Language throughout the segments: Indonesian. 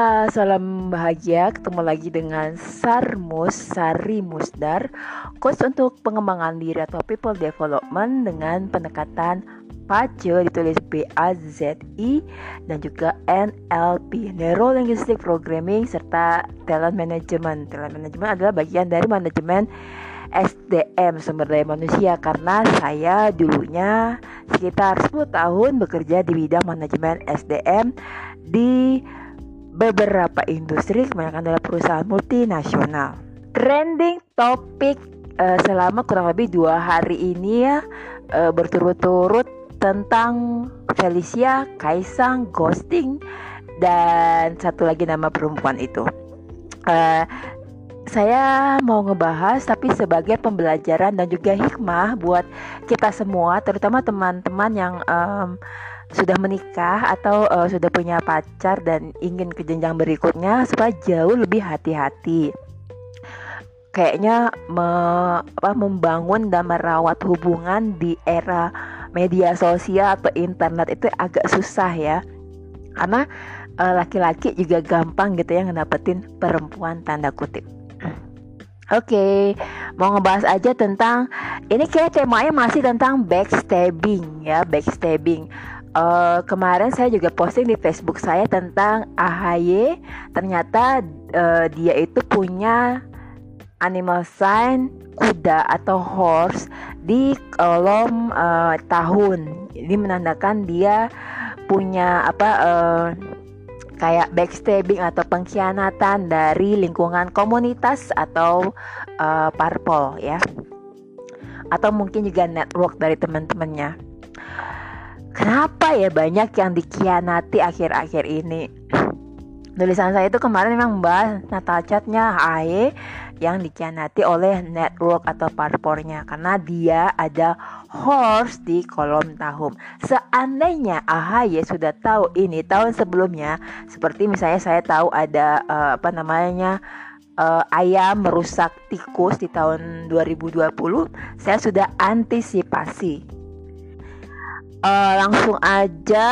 Halo, salam bahagia. Ketemu lagi dengan Sarmus Sari Musdar, coach untuk pengembangan diri atau people development dengan pendekatan PACE ditulis B A Z I dan juga NLP, Neuro Linguistic Programming serta Talent Management. Talent Management adalah bagian dari manajemen SDM sumber daya manusia karena saya dulunya sekitar 10 tahun bekerja di bidang manajemen SDM di beberapa industri kebanyakan adalah perusahaan multinasional. Trending topik uh, selama kurang lebih dua hari ini ya uh, berturut-turut tentang Felicia, Kaisang, ghosting dan satu lagi nama perempuan itu. Uh, saya mau ngebahas tapi sebagai pembelajaran dan juga hikmah buat kita semua, terutama teman-teman yang um, sudah menikah atau uh, sudah punya pacar dan ingin ke jenjang berikutnya supaya jauh lebih hati-hati. Kayaknya me, apa, membangun dan merawat hubungan di era media sosial atau internet itu agak susah ya. Karena uh, laki-laki juga gampang gitu ya ngedapetin perempuan tanda kutip. Oke, okay, mau ngebahas aja tentang ini kayak temanya masih tentang backstabbing ya, backstabbing uh, kemarin saya juga posting di Facebook saya tentang AHY. Ternyata uh, dia itu punya animal sign kuda atau horse di kolom uh, tahun. Ini menandakan dia punya apa uh, kayak backstabbing atau pengkhianatan dari lingkungan komunitas atau uh, parpol ya. Atau mungkin juga network dari teman-temannya. Kenapa ya banyak yang dikhianati akhir-akhir ini? Tulisan saya itu kemarin memang membahas Natal chatnya AE yang dikhianati oleh network atau parpornya karena dia ada horse di kolom tahun. Seandainya AHY sudah tahu ini tahun sebelumnya, seperti misalnya saya tahu ada uh, apa namanya uh, ayam merusak tikus di tahun 2020, saya sudah antisipasi uh, langsung aja.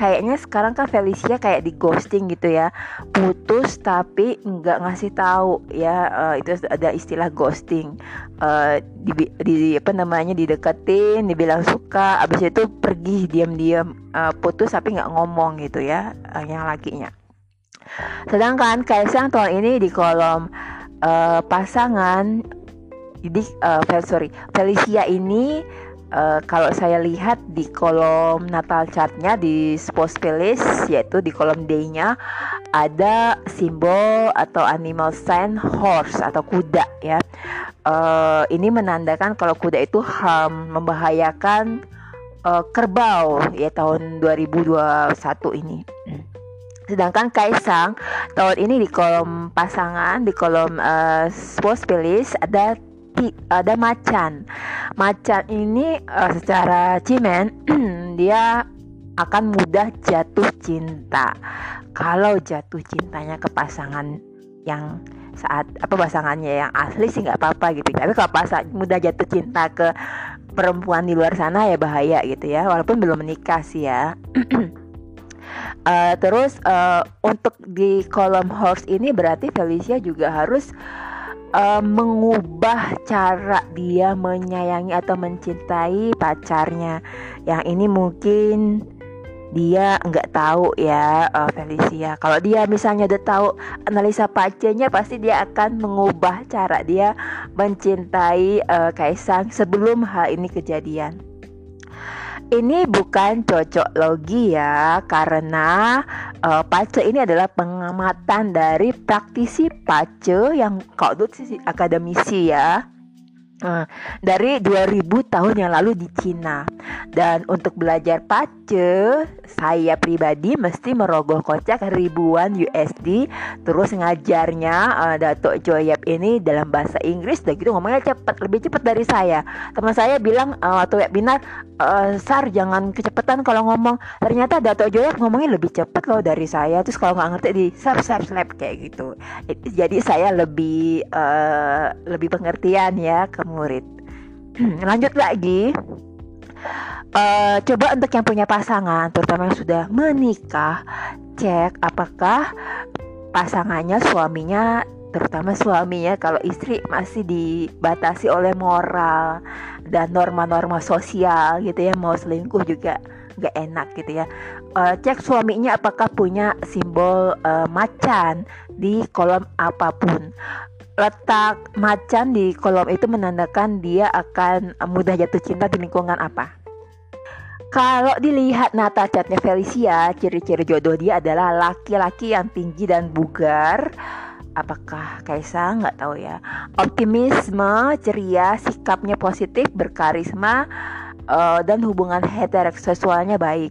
Kayaknya sekarang kan Felicia kayak di ghosting gitu ya. Putus tapi nggak ngasih tahu ya. Uh, itu ada istilah ghosting. Uh, di, di apa namanya dideketin dibilang suka. Abis itu pergi diam-diam. Uh, putus tapi nggak ngomong gitu ya uh, yang lakinya. Sedangkan Kaisang tahun ini di kolom uh, pasangan jadi uh, sorry Felicia ini Uh, kalau saya lihat di kolom natal chartnya di sports playlist yaitu di kolom D-nya ada simbol atau animal sign horse atau kuda ya. Uh, ini menandakan kalau kuda itu harm membahayakan uh, kerbau ya tahun 2021 ini. Sedangkan Kaisang tahun ini di kolom pasangan di kolom uh, sports playlist ada ada macan. Macan ini uh, secara cimen dia akan mudah jatuh cinta. Kalau jatuh cintanya ke pasangan yang saat apa pasangannya yang asli sih nggak apa-apa gitu. Tapi kalau pasang mudah jatuh cinta ke perempuan di luar sana ya bahaya gitu ya. Walaupun belum menikah sih ya. uh, terus uh, untuk di kolom horse ini berarti Felicia juga harus uh, mengubah cara dia menyayangi atau mencintai pacarnya. Yang ini mungkin dia nggak tahu ya uh, Felicia. Kalau dia misalnya udah tahu analisa pacarnya pasti dia akan mengubah cara dia mencintai uh, Kaisang sebelum hal ini kejadian. Ini bukan cocok logi ya, karena uh, pace ini adalah pengamatan dari praktisi pace yang kau sih akademisi ya. Dari 2000 tahun yang lalu di Cina. Dan untuk belajar pace saya pribadi mesti merogoh kocek ribuan USD terus ngajarnya uh, Datuk Joyep ini dalam bahasa Inggris. Dan gitu ngomongnya cepat lebih cepat dari saya. Teman saya bilang uh, waktu webinar uh, Sar jangan kecepatan kalau ngomong. Ternyata Datuk Joyep ngomongnya lebih cepat loh dari saya. Terus kalau nggak ngerti di sap sap slap kayak gitu. Jadi saya lebih uh, lebih pengertian ya ke murid. Lanjut lagi. Uh, coba untuk yang punya pasangan, terutama yang sudah menikah, cek apakah pasangannya suaminya terutama suaminya kalau istri masih dibatasi oleh moral dan norma-norma sosial gitu ya mau selingkuh juga nggak enak gitu ya uh, cek suaminya apakah punya simbol uh, macan di kolom apa pun letak macan di kolom itu menandakan dia akan mudah jatuh cinta di lingkungan apa. Kalau dilihat nata catnya Felicia, ciri-ciri jodoh dia adalah laki-laki yang tinggi dan bugar, apakah Kaisang nggak tahu ya. Optimisme ceria sikapnya positif berkarisma uh, dan hubungan heteroseksualnya baik.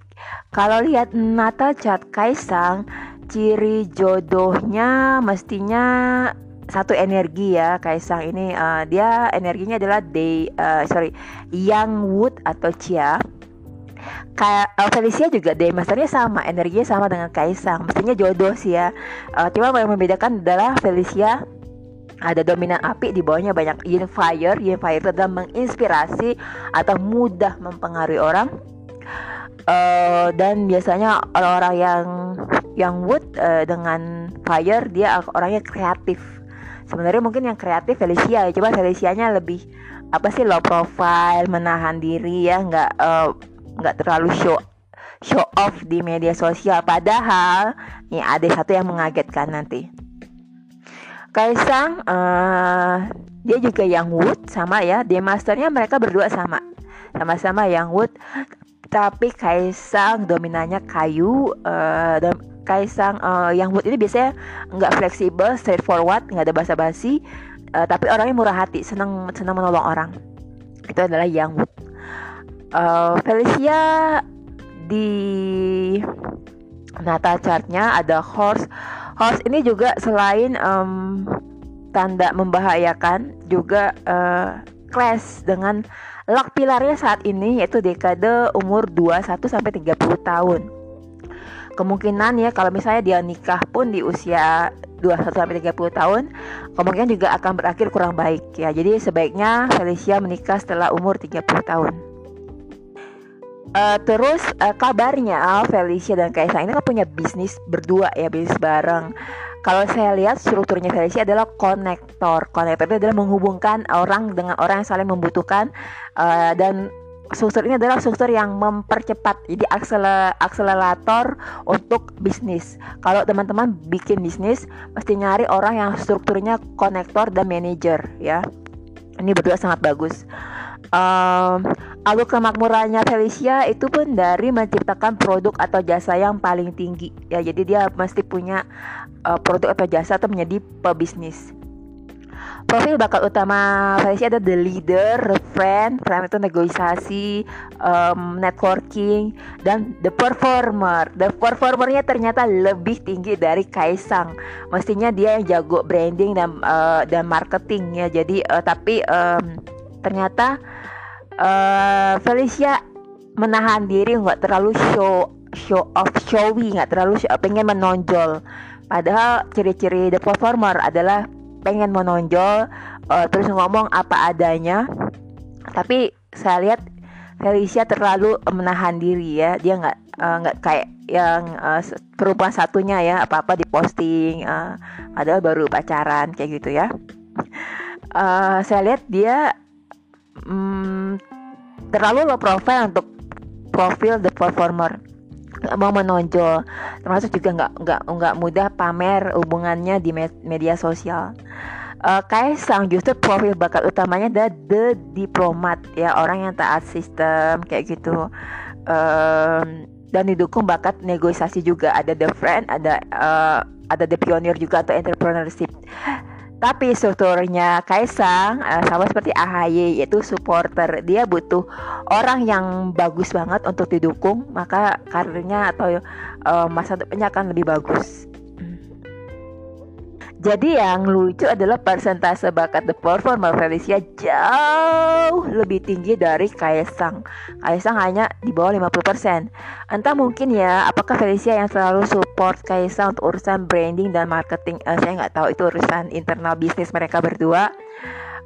Kalau lihat Natal chart Kaisang ciri jodohnya mestinya satu energi ya Kaisang. Ini uh, dia energinya adalah day uh, sorry young wood atau chia. Kayak uh, Felicia juga deh masternya sama energinya sama dengan Kaisang. Mestinya jodoh sih ya. Uh, cuma yang membedakan adalah Felicia ada dominan api di bawahnya banyak yin fire. Yin fire itu adalah menginspirasi atau mudah mempengaruhi orang. Uh, dan biasanya orang-orang yang yang wood uh, dengan fire dia orangnya kreatif sebenarnya mungkin yang kreatif Felicia ya. Coba Felicianya lebih apa sih low profile menahan diri ya. Nggak uh, nggak terlalu show show off di media sosial. Padahal nih ada satu yang mengagetkan nanti. Kaisang uh, dia juga yang wood sama ya. Di masternya mereka berdua sama. Sama-sama yang wood tapi Kaisang dominannya kayu uh, dan Kaisang uh, yang wood ini biasanya nggak fleksibel straightforward nggak ada basa-basi uh, tapi orangnya murah hati senang senang menolong orang. Itu adalah yang wood uh, Felicia di natal chartnya ada horse. Horse ini juga selain um, tanda membahayakan juga uh, clash dengan lock pilarnya saat ini yaitu dekade umur 21 sampai 30 tahun. Kemungkinan ya kalau misalnya dia nikah pun di usia 21 sampai 30 tahun, kemungkinan juga akan berakhir kurang baik ya. Jadi sebaiknya Felicia menikah setelah umur 30 tahun. Uh, terus uh, kabarnya Felicia dan Kaisang ini kan punya bisnis berdua ya bisnis bareng. Kalau saya lihat strukturnya Felicia adalah konektor. Konektor itu adalah menghubungkan orang dengan orang yang saling membutuhkan uh, dan struktur ini adalah struktur yang mempercepat jadi akseler akselerator untuk bisnis. Kalau teman-teman bikin bisnis pasti nyari orang yang strukturnya konektor dan manager ya. Ini berdua sangat bagus um, alur kemakmurannya Felicia itu pun dari menciptakan produk atau jasa yang paling tinggi ya jadi dia mesti punya uh, produk atau jasa atau menjadi pebisnis Profil bakat utama Felicia ada the leader, the friend, friend itu negosiasi, um, networking, dan the performer. The performernya ternyata lebih tinggi dari Kaisang. Mestinya dia yang jago branding dan uh, dan marketing ya. Jadi uh, tapi um, ternyata uh, Felicia menahan diri nggak terlalu show show off showy nggak terlalu show, pengen menonjol. Padahal ciri-ciri the performer adalah pengen menonjol uh, terus ngomong apa adanya. Tapi saya lihat Felicia terlalu menahan diri ya. Dia nggak uh, nggak kayak yang uh, perempuan satunya ya apa apa diposting uh, padahal baru pacaran kayak gitu ya. Uh, saya lihat dia um, terlalu low profile untuk profil the performer. Nggak mau menonjol. Termasuk juga nggak nggak nggak mudah pamer hubungannya di media sosial. Uh, Kaisang justru profil bakat utamanya adalah the diplomat ya orang yang taat sistem kayak gitu. Um, dan didukung bakat negosiasi juga. Ada the friend ada uh, ada the pionir juga atau entrepreneurship tapi strukturnya Kaisang uh, sama seperti AHY yaitu supporter. Dia butuh orang yang bagus banget untuk didukung, maka karirnya atau uh, masa depannya akan lebih bagus. Jadi yang lucu adalah persentase bakat The Performer Felicia jauh lebih tinggi dari Kaisang. Kaisang hanya di bawah 50%. Entah mungkin ya, apakah Felicia yang selalu support Kaisang untuk urusan branding dan marketing? Uh, saya nggak tahu itu urusan internal bisnis mereka berdua.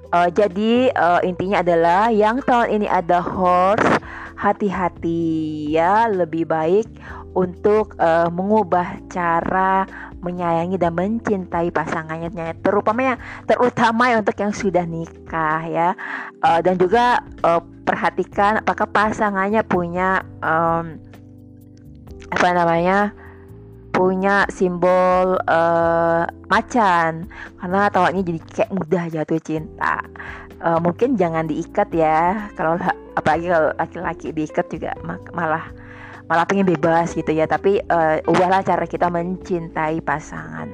Uh, jadi uh, intinya adalah yang tahun ini ada horse hati-hati ya lebih baik untuk uh, mengubah cara menyayangi dan mencintai pasangannya terutama yang terutama untuk yang sudah nikah ya. Uh, dan juga uh, perhatikan apakah pasangannya punya um, apa namanya punya simbol uh, macan. Karena tawanya jadi kayak mudah jatuh cinta. Uh, mungkin jangan diikat ya. Kalau apalagi kalau laki-laki diikat juga malah malah pengen bebas gitu ya tapi uh, ubahlah cara kita mencintai pasangan.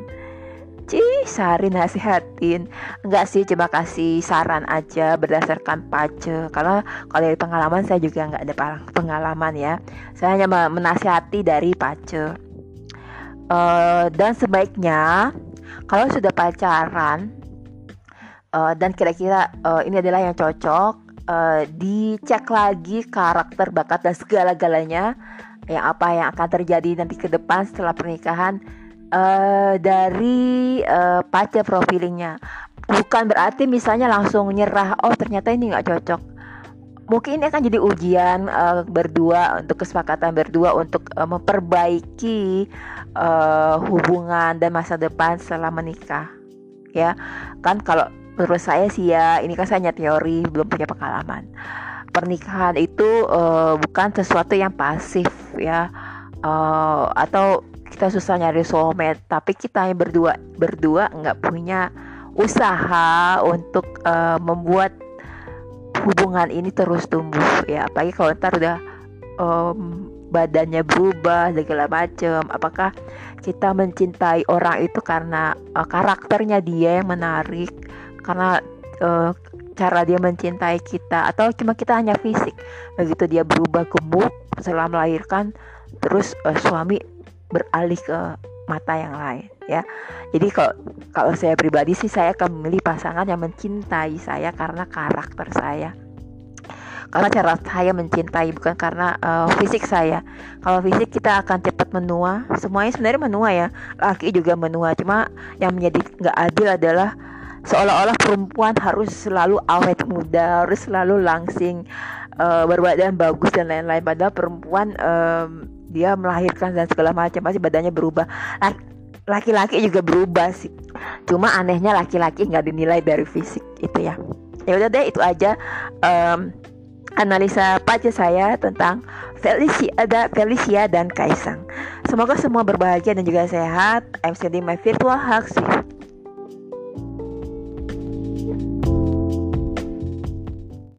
Cih, Sari nasihatin. Enggak sih, cuma kasih saran aja berdasarkan pace. Karena kalau dari pengalaman saya juga nggak ada pengalaman ya. Saya hanya menasihati dari pace. Uh, Dan sebaiknya kalau sudah pacaran uh, Dan kira-kira uh, ini adalah yang cocok uh, dicek lagi karakter bakat dan segala-galanya yang apa yang akan terjadi nanti ke depan setelah pernikahan uh, dari uh, pacar profilingnya. Bukan berarti misalnya langsung nyerah oh ternyata ini nggak cocok. Mungkin ini akan jadi ujian uh, berdua untuk kesepakatan berdua untuk uh, memperbaiki uh, hubungan dan masa depan setelah menikah. Ya kan kalau menurut saya sih ya ini kan saya hanya teori belum punya pengalaman. Pernikahan itu uh, bukan sesuatu yang pasif ya. Uh, atau kita susah nyari soulmate tapi kita yang berdua berdua nggak punya usaha untuk uh, membuat hubungan ini terus tumbuh ya. Apalagi kalau ntar udah um, badannya berubah segala macam apakah kita mencintai orang itu karena uh, karakternya dia yang menarik? Karena uh, cara dia mencintai kita atau cuma kita hanya fisik. Begitu dia berubah gemuk setelah melahirkan terus uh, suami beralih ke mata yang lain ya. Jadi kalau kalau saya pribadi sih saya akan memilih pasangan yang mencintai saya karena karakter saya. Karena cara saya mencintai bukan karena uh, fisik saya. Kalau fisik kita akan cepat menua. Semuanya sebenarnya menua ya. Laki juga menua. Cuma yang menjadi nggak adil adalah seolah-olah perempuan harus selalu awet muda harus selalu langsing uh, berbadan bagus dan lain-lain. Padahal perempuan um, dia melahirkan dan segala macam pasti badannya berubah. Laki-laki juga berubah sih. Cuma anehnya laki-laki nggak dinilai dari fisik itu ya. Ya udah deh itu aja um, analisa pacar saya tentang Felicia, ada Felicia dan Kaisang. Semoga semua berbahagia dan juga sehat. I'm sending my virtual hugs